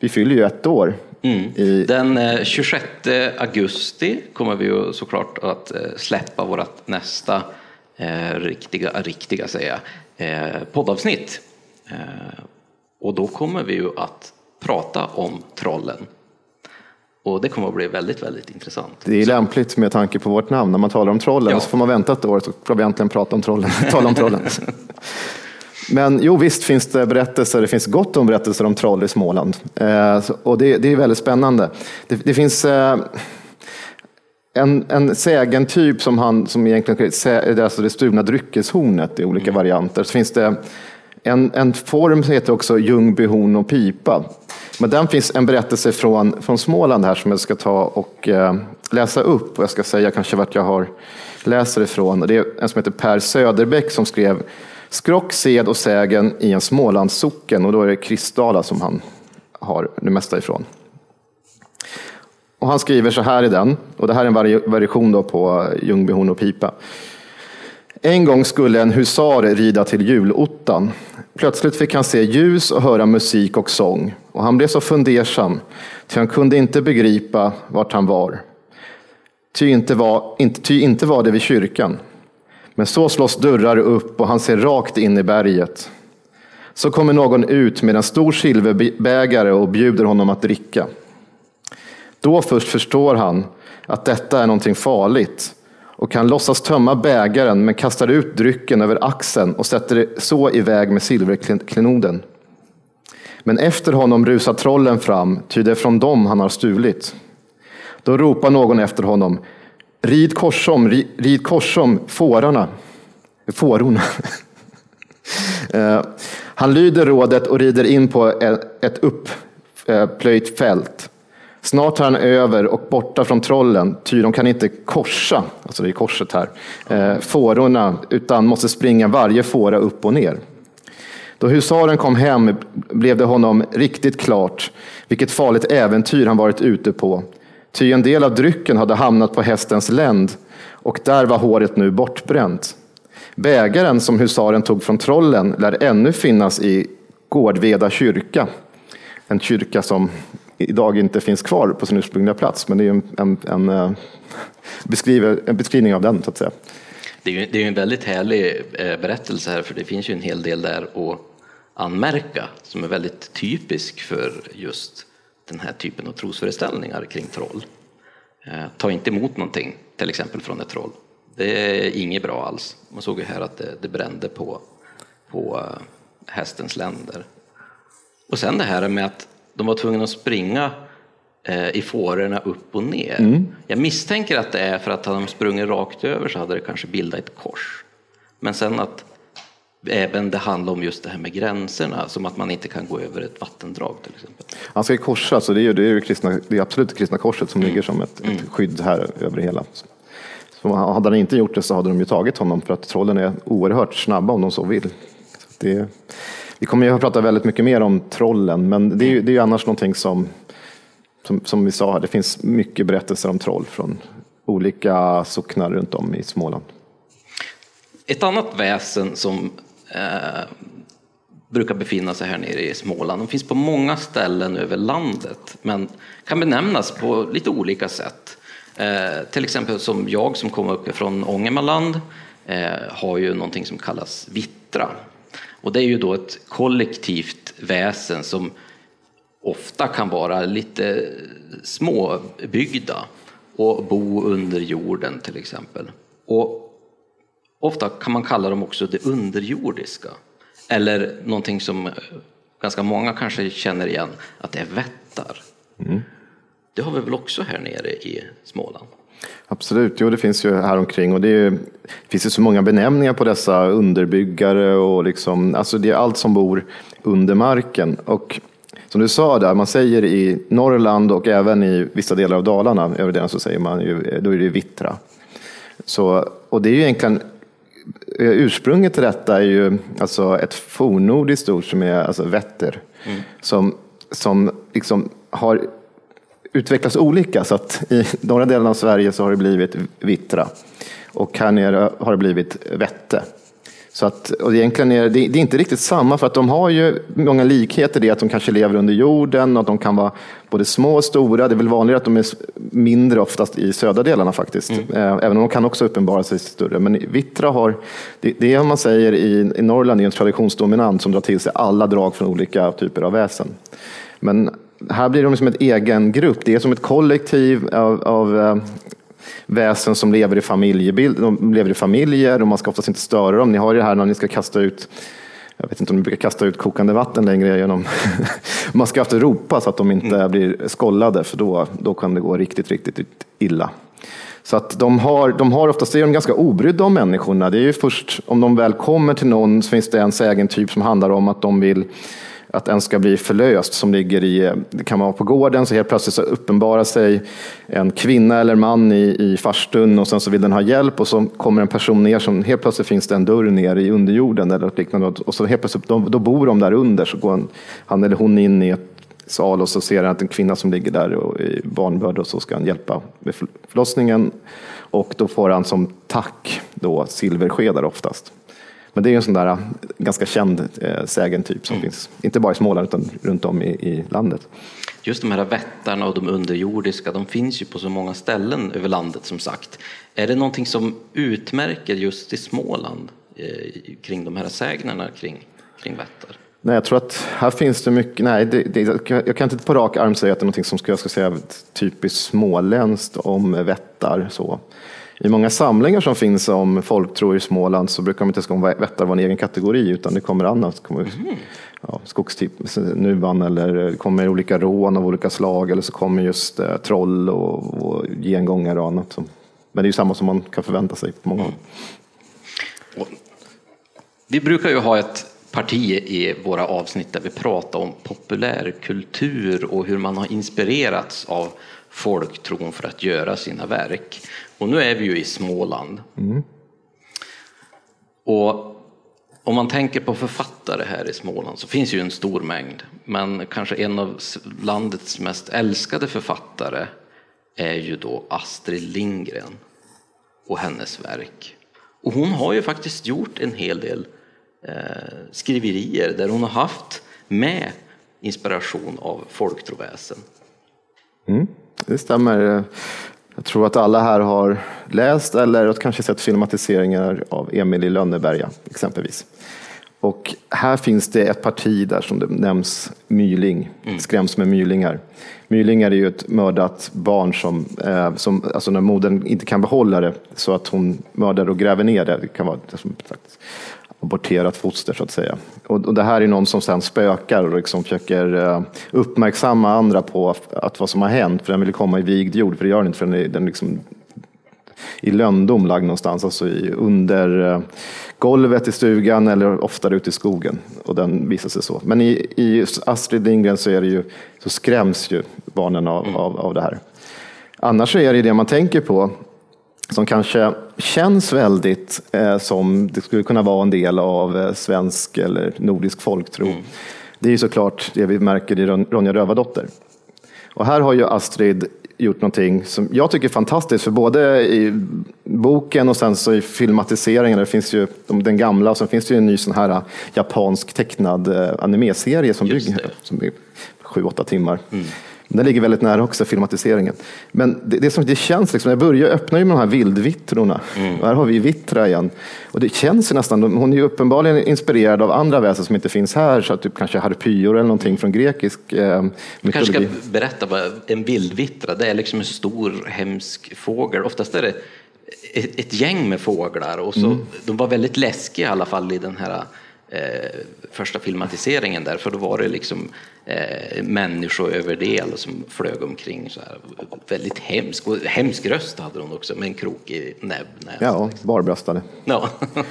vi fyller ju ett år. Mm. I, Den eh, 26 augusti kommer vi ju såklart att eh, släppa vårt nästa eh, riktiga, riktiga säga, eh, poddavsnitt. Eh, och då kommer vi ju att prata om trollen. Och det kommer att bli väldigt, väldigt intressant. det är lämpligt med tanke på vårt namn. När man talar om trollen Ja. så får man vänta ett år så får vi äntligen prata om trollen. tala om trollen. Men jo, visst finns det berättelser. Det finns gott om berättelser om troll i Småland. Eh, och det, det är väldigt spännande. Det, det finns eh, en, en sägentyp som, han, som egentligen är alltså det stulna dryckeshornet i olika varianter. Så finns det en, en form som heter också Ljungby horn och pipa. Men den finns en berättelse från, från Småland här som jag ska ta och eh, läsa upp. Och jag ska säga kanske vart jag har läser ifrån. Det är en som heter Per Söderbäck som skrev Skrock, sed och sägen i en Smålandssocken. Och då är det Kristdala som han har det mesta ifrån. Och han skriver så här i den, och det här är en vari- variation då på Ljungby horn och pipa. En gång skulle en husar rida till julottan. Plötsligt fick han se ljus och höra musik och sång. Och han blev så fundersam, ty han kunde inte begripa vart han var. Ty inte var, inte, ty inte var det vid kyrkan. Men så slås dörrar upp och han ser rakt in i berget. Så kommer någon ut med en stor silverbägare och bjuder honom att dricka. Då först förstår han att detta är någonting farligt och kan låtsas tömma bägaren men kastar ut drycken över axeln och sätter det så iväg med silverklenoden. Men efter honom rusar trollen fram, ty det är från dem han har stulit. Då ropar någon efter honom, rid korsom, rid, rid korsom, fårarna. Fårorna. Eh, han lyder rådet och rider in på e, ett- uppplöjt upplöjt fält. Snart är han över och borta från trollen, ty de kan inte korsa, alltså det är korset här, eh, fårorna, utan måste springa varje fåra upp och ner. Då husaren kom hem blev det honom riktigt klart vilket farligt äventyr han varit ute på. Ty en del av drycken hade hamnat på hästens länd och där var håret nu bortbränt. Bägaren som husaren tog från trollen lär ännu finnas i Gårdveda kyrka. En kyrka som idag inte finns kvar på sin ursprungliga plats, men det är en, en, en, eh, en beskrivning av den, så att säga. Det är ju det är en väldigt härlig eh, berättelse här för det finns ju en hel del där att anmärka som är väldigt typisk för just den här typen av trosföreställningar kring troll. Eh, Ta inte emot någonting, till exempel från ett troll. Det är inget bra alls. Man såg ju här att det, det brände på, på eh, hästens länder. Och sen det här med att de var tvungna att springa eh, i fårorna upp och ner. Jag misstänker att det är för att hade de sprungit rakt över så hade det kanske bildat ett kors. Men sen att även det handlar om just det här med gränserna, som att man inte kan gå över ett vattendrag till exempel. Han ska ju korsa, så det är ju det, är ju kristna, det är absolut det kristna korset som ligger som ett, ett skydd här över hela. Så hade han inte gjort det så hade de ju tagit honom för att trollen är oerhört snabba om de så vill. Så det, vi kommer ju att prata väldigt mycket mer om trollen, men det är ju, det är ju annars någonting som, som, som vi sa här, det finns mycket berättelser om troll från olika socknar runt om i Småland. Ett annat väsen som eh, brukar befinna sig här nere i Småland, de finns på många ställen över landet, men kan benämnas på lite olika sätt. Eh, till exempel som jag som kommer uppifrån Ångermanland eh, har ju någonting som kallas vittra. Och det är ju då ett kollektivt väsen som ofta kan vara lite småbyggda och bo under jorden till exempel. Och ofta kan man kalla dem också det underjordiska. Eller någonting som eh, ganska många kanske känner igen, att det är vättar. Det har vi väl också här nere i Småland? Absolut, jo det finns ju här omkring och det, ju- det finns ju så många benämningar på dessa underbyggare och liksom, alltså det är allt som bor under marken. Och som du sa där, man säger i Norrland och även i vissa delar av Dalarna, över det så säger man ju, då är det vittra. Så, och det är ju egentligen, ursprunget till detta är ju alltså ett fornnordiskt ord som är alltså vätter. Som, som liksom har utvecklas olika. Så att i norra delen av Sverige så har det blivit vittra och här nere har det blivit vätte. Så att, och egentligen är det, det är inte riktigt samma för att de har ju många likheter i att de kanske lever under jorden och att de kan vara både små och stora. Det är väl vanligare att de är mindre oftast i södra delarna faktiskt. Mm. Eh, även om de kan också uppenbara sig större. Men Vittra har, det, det man säger i, i Norrland är en traditionsdominant som drar till sig alla drag från olika typer av väsen. Men här blir de som en egen grupp. Det är som ett kollektiv av, av eh, väsen som lever i, familjebild, de lever i familjer och man ska oftast inte störa dem. Ni har ju det här när ni ska kasta ut jag vet inte om ni brukar kasta ut kokande vatten längre genom... man ska alltid ropa så att de inte mm. blir skollade för då, då kan det gå riktigt, riktigt illa. Så att de har, de har oftast är de ganska obrydda om människorna. Det är ju först om de väl kommer till någon så finns det en sägentyp som handlar om att de vill att en ska bli förlöst som ligger i, det kan vara på gården, så helt plötsligt så uppenbarar sig en kvinna eller man i, i farstun och sen så vill den ha hjälp och så kommer en person ner som helt plötsligt finns det en dörr ner i underjorden eller liknande och så helt plötsligt, då, då bor de där under så går han, han eller hon in i ett sal och så ser han att en kvinna som ligger där och i barnbörd och så ska han hjälpa med förlossningen och då får han som tack då silverskedar oftast. Men det är en sån där ganska känd eh, sägentyp som mm. finns, inte bara i Småland utan runt om i, i, landet. Just de här vättarna och de underjordiska, de finns ju på så många ställen över landet som sagt. Är det någonting som utmärker just i Småland eh, kring de här sägnerna kring, kring vättar? Nej, jag tror att här finns det mycket, nej, det, det, jag kan inte på rak arm säga att det är någonting som ska, jag ska säga typiskt småländskt om vättar. Så. I många samlingar som finns om folktro i Småland så brukar de inte om vättar vara en egen kategori utan det kommer annat. Det kommer, mm. ja, skogstypsnuvan eller det kommer olika rån av olika slag eller så kommer just eh, troll och, och gengångare och annat. Men det är ju samma som man kan förvänta sig på många håll. Mm. Vi brukar ju ha ett parti i våra avsnitt där vi pratar om populärkultur och hur man har inspirerats av folktron för att göra sina verk. Och nu är vi ju i Småland. Mm. Och om man tänker på författare här i Småland så finns ju en stor mängd. Men kanske en av landets mest älskade författare är ju då Astrid Lindgren och hennes verk. Och hon har ju faktiskt gjort en hel del eh, skriverier där hon har haft med inspiration av folktroväsen. Mm, det stämmer. Jag tror att alla här har läst eller kanske sett filmatiseringar av Emil i Lönneberga exempelvis. Och här finns det ett parti där som det nämns myling, mm. skräms med mylingar. Mylingar är ju ett mördat barn som, eh, som alltså när modern inte kan behålla det så att hon mördar och gräver ner det. Det kan vara aborterat foster så att säga. Och, och det här är någon som sen spökar och liksom försöker eh, uppmärksamma andra på att vad som har hänt, för den vill komma i vigd jord, för det gör den inte förrän den, den liksom i lönndom lagd någonstans, alltså i, under eh, golvet i stugan eller oftare ute i skogen. Och den visar sig så. Men i, i Astrid Lindgren så, är det ju, så skräms ju barnen av, av, av det här. Annars är det det man tänker på som kanske känns väldigt eh, som det skulle kunna vara en del av eh, svensk eller nordisk folktro. Mm. Det är ju såklart det vi märker i Ronja Rövardotter. Och här har ju Astrid gjort någonting som jag tycker är fantastiskt, för både i boken och sen så i filmatiseringen, det finns ju den gamla och sen finns det ju en ny sån här eh, japansk tecknad eh, animeserie som bygger som är sju, åtta timmar. Mm. Den ligger väldigt nära också filmatiseringen. Men det, det, som, det känns, liksom, jag börjar öppna ju med de här vildvittrorna. Mm. Och här har vi Vittra igen. Och det känns nästan, hon är ju uppenbarligen inspirerad av andra väsen som inte finns här, så att typ kanske harpyor eller någonting från grekisk eh, mytologi. Du kanske ska berätta vad en vildvittra, det är liksom en stor hemsk fågel. Oftast är det ett, ett gäng med fåglar och så, mm. de var väldigt läskiga i alla fall i den här eh, första filmatiseringen där, för då var det liksom eh, människoöverdel som flög omkring. Så här. Väldigt hemsk. Och hemsk röst hade hon också med en krokig näbb. Ja, liksom. barbröstade. Ja.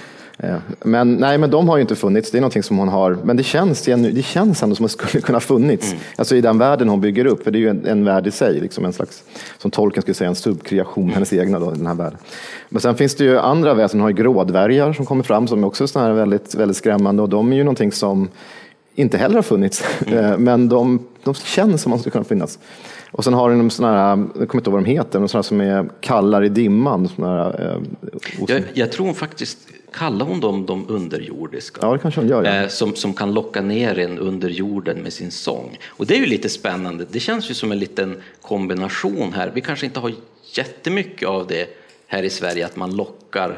Men, nej, men de har ju inte funnits. Det är någonting som hon har. Men det känns, det känns ändå som att det skulle kunna funnits. Mm. Alltså i den världen hon bygger upp. För det är ju en, en värld i sig. Liksom en slags, som tolken skulle säga, en subkreation. Mm. Hennes egna då, den här världen. Men sen finns det ju andra väsen. Hon har ju grådvärgar som kommer fram. Som är också såna här väldigt, väldigt skrämmande. Och de är ju någonting som inte heller har funnits. Mm. Men de, de känns som de skulle kunna finnas. Och sen har de sådana här, jag kommer inte ihåg vad de heter, men sådana som är kallar i dimman. Här, eh, jag, jag, tror faktiskt, kallar hon dem de underjordiska? Ja, det kanske hon gör. Ja. Eh, som, som kan locka ner en under jorden med sin sång. Och det är ju lite spännande. Det känns ju som en liten kombination här. Vi kanske inte har jättemycket av det här i Sverige, att man lockar eh,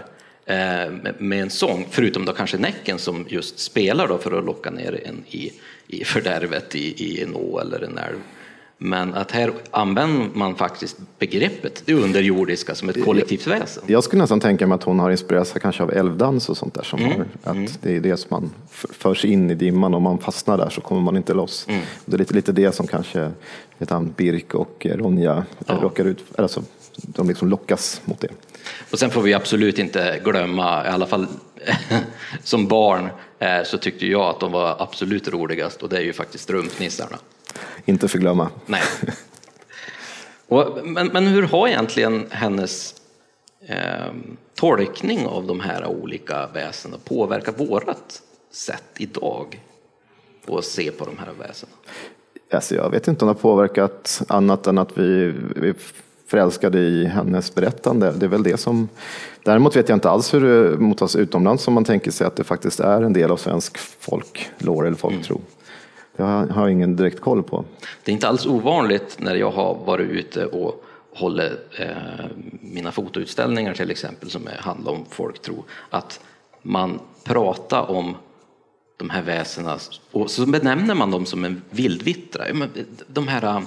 med en sång, förutom då kanske Näcken som just spelar då för att locka ner en i, i fördärvet i, i en å eller en älv. Men att här använder man faktiskt begreppet det underjordiska som ett kollektivt väsen. Jag skulle nästan tänka mig att hon har inspirerats kanske av älvdans och sånt där. Som mm. har, att mm. Det är det som man förs in i dimman och om man fastnar där så kommer man inte loss. Mm. Det är lite, lite det som kanske vet han, Birk och Ronja ja. rockar ut, alltså, de liksom lockas mot det. Och sen får vi absolut inte glömma, i alla fall som barn, eh, så tyckte jag att de var absolut roligast och det är ju faktiskt strumpnissarna. Inte förglömma. Nej. Och, men, men hur har egentligen hennes eh, tolkning av de här olika väsendena påverkat vårat sätt idag att se på de här väsendena? Alltså jag vet inte om det har påverkat annat än att vi, vi förälskade i hennes berättande. Det är väl det som... Däremot vet jag inte alls hur det mottas utomlands om man tänker sig att det faktiskt är en del av svensk folklore eller folktro. Mm. Det har jag ingen direkt koll på. Det är inte alls ovanligt när jag har varit ute och håller eh, mina fotoutställningar till exempel som handlar om folktro, att man pratar om de här väsena och så benämner man dem som en vildvittra. De här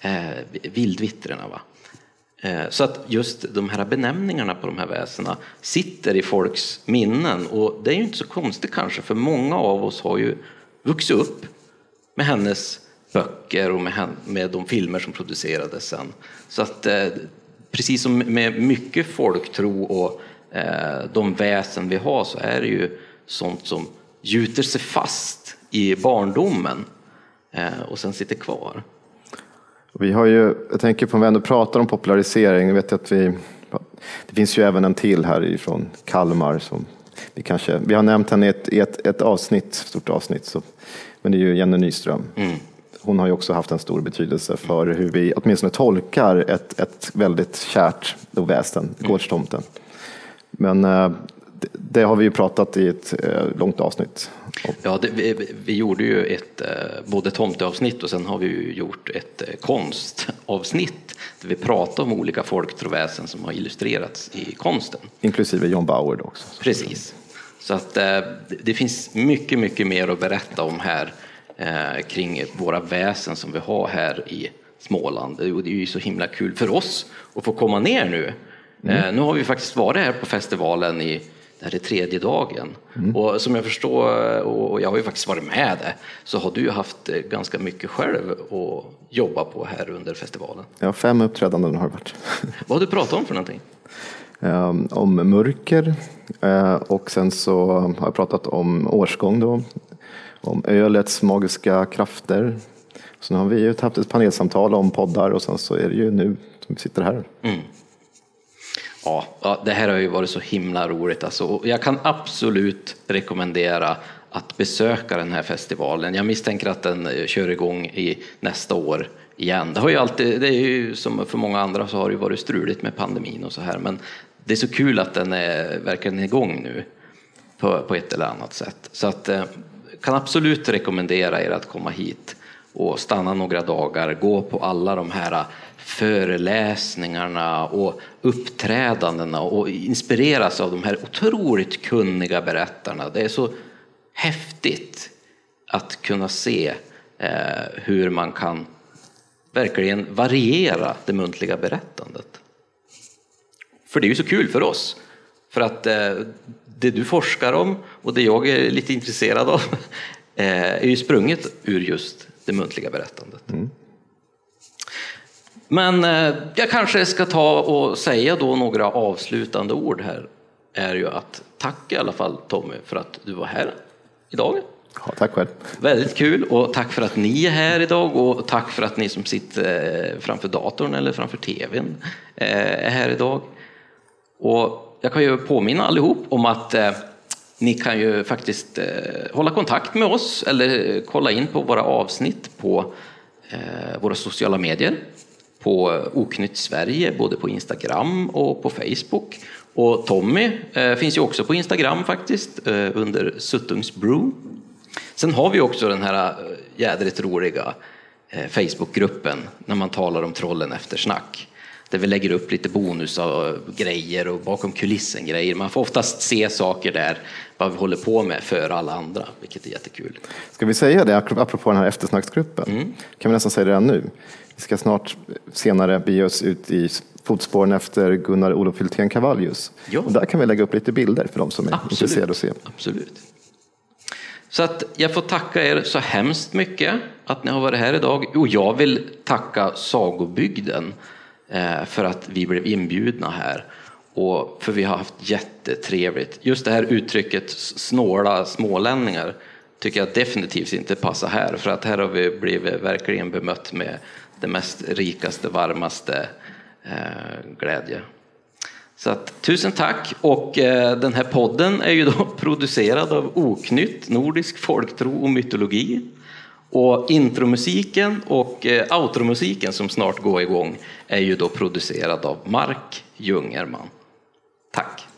eh, vildvittrorna. Va? Eh, så att just de här benämningarna på de här väsena sitter i folks minnen och det är ju inte så konstigt kanske för många av oss har ju vuxit upp med hennes böcker och med, med de filmer som producerades sen. Så att eh, precis som med mycket folktro och eh, de väsen vi har så är det ju sånt som gjuter sig fast i barndomen och sen sitter kvar. Vi har ju, jag tänker på om vi ändå pratar om popularisering, vet att vi, det finns ju även en till här ifrån Kalmar som vi kanske, vi har nämnt henne i ett, ett, ett avsnitt, stort avsnitt, så men det är ju Jenny Nyström. Mm. Hon har ju också haft en stor betydelse för hur vi åtminstone tolkar ett, ett väldigt kärt väsen, mm. gårdstomten. Men eh, det, det, har vi ju pratat i ett eh, långt avsnitt. Ja, det, vi, vi, gjorde ju ett eh, både tomteavsnitt och sen har vi gjort ett konstavsnitt där vi pratar om olika folktroväsen som har illustrerats i konsten. Inklusive John Bauer då också. Precis. Så att eh, det finns mycket, mycket mer att berätta om här eh, kring våra väsen som vi har här i Småland. Det är ju så himla kul för oss att få komma ner nu. Mm. Eh, nu har vi faktiskt varit här på festivalen i det här är tredje dagen. Mm. Och som jag förstår, och jag har ju faktiskt varit med det, så har du haft ganska mycket själv att jobba på här under festivalen. Ja, fem uppträdanden har det varit. Vad har du pratat om för någonting? Um, om mörker, Eh, och sen så har jag pratat om årsgång då, om ölets magiska krafter. Sen har vi haft ett panelsamtal om poddar och sen så är det ju nu som vi sitter här. Mm. Ja, det här har ju varit så himla roligt. Alltså. Jag kan absolut rekommendera att besöka den här festivalen. Jag misstänker att den eh, kör igång i nästa år igen. Det, har ju alltid, det är ju som för många andra så har det varit struligt med pandemin och så här, men det är så kul att den är verkligen igång nu på, på ett eller annat sätt. Så att, eh, kan absolut rekommendera er att komma hit och stanna några dagar, gå på alla de här föreläsningarna och uppträdandena och inspireras av de här otroligt kunniga berättarna. Det är så häftigt att kunna se eh, hur man kan verkligen variera det muntliga berättandet. För det är ju så kul för oss. För att eh, det du forskar om och det jag är lite intresserad av eh, är ju sprunget ur just det muntliga berättandet. Mm. Men eh, jag kanske ska ta och säga då några avslutande ord här. Är ju att tack i alla fall Tommy för att du var här idag. Ja, tack själv. Väldigt kul och tack för att ni är här idag och tack för att ni som sitter framför datorn eller framför tvn är här idag. Och jag kan ju påminna allihop om att eh, ni kan ju faktiskt eh, hålla kontakt med oss eller kolla in på våra avsnitt på eh, våra sociala medier. På Oknytt Sverige, både på Instagram och på Facebook. Och Tommy eh, finns ju också på Instagram faktiskt, eh, under Suttungsbrew. Sen har vi också den här eh, jädrigt roliga eh, Facebookgruppen när man talar om trollen efter snack där vi lägger upp lite bonus och grejer och bakom kulissen grejer. Man får oftast se saker där, vad vi håller på med för alla andra, vilket är jättekul. Ska vi säga det, apropå den här eftersnacksgruppen? Mm. Kan vi nästan säga det redan nu? Vi ska snart senare bege oss ut i fotspåren efter Gunnar Olof Hultén Cavallius. Och där kan vi lägga upp lite bilder för de som är Absolut. intresserade att se. Absolut. Så att jag får tacka er så hemskt mycket att ni har varit här idag. Och jag vill tacka Sagobygden Eh, Eh, för att vi blev inbjudna här. Och för vi har haft jättetrevligt. Just det här uttrycket snåla smålänningar tycker jag definitivt inte passar här. För att här har vi blivit verkligen bemött med det mest rikaste, varmaste eh, glädje. Så att, tusen tack! Och eh, den här podden är ju då producerad av Oknytt, Nordisk folktro och mytologi. Och intromusiken och eh, outromusiken som snart går igång är ju då producerad av Mark Jungerman. Tack!